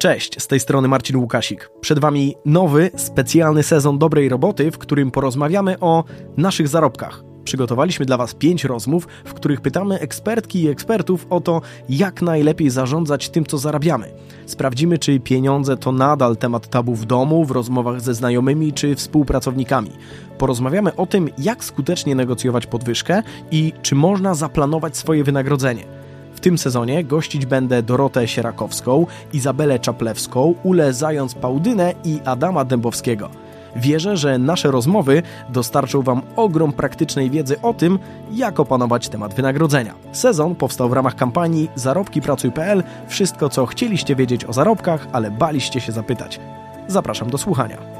Cześć, z tej strony Marcin Łukasik. Przed Wami nowy, specjalny sezon dobrej roboty, w którym porozmawiamy o naszych zarobkach. Przygotowaliśmy dla Was pięć rozmów, w których pytamy ekspertki i ekspertów o to, jak najlepiej zarządzać tym, co zarabiamy. Sprawdzimy, czy pieniądze to nadal temat tabu w domu, w rozmowach ze znajomymi czy współpracownikami. Porozmawiamy o tym, jak skutecznie negocjować podwyżkę i czy można zaplanować swoje wynagrodzenie. W tym sezonie gościć będę Dorotę Sierakowską, Izabelę Czaplewską, Ule Zając-Pałdynę i Adama Dębowskiego. Wierzę, że nasze rozmowy dostarczą Wam ogrom praktycznej wiedzy o tym, jak opanować temat wynagrodzenia. Sezon powstał w ramach kampanii zarobkipracuj.pl Wszystko, co chcieliście wiedzieć o zarobkach, ale baliście się zapytać. Zapraszam do słuchania.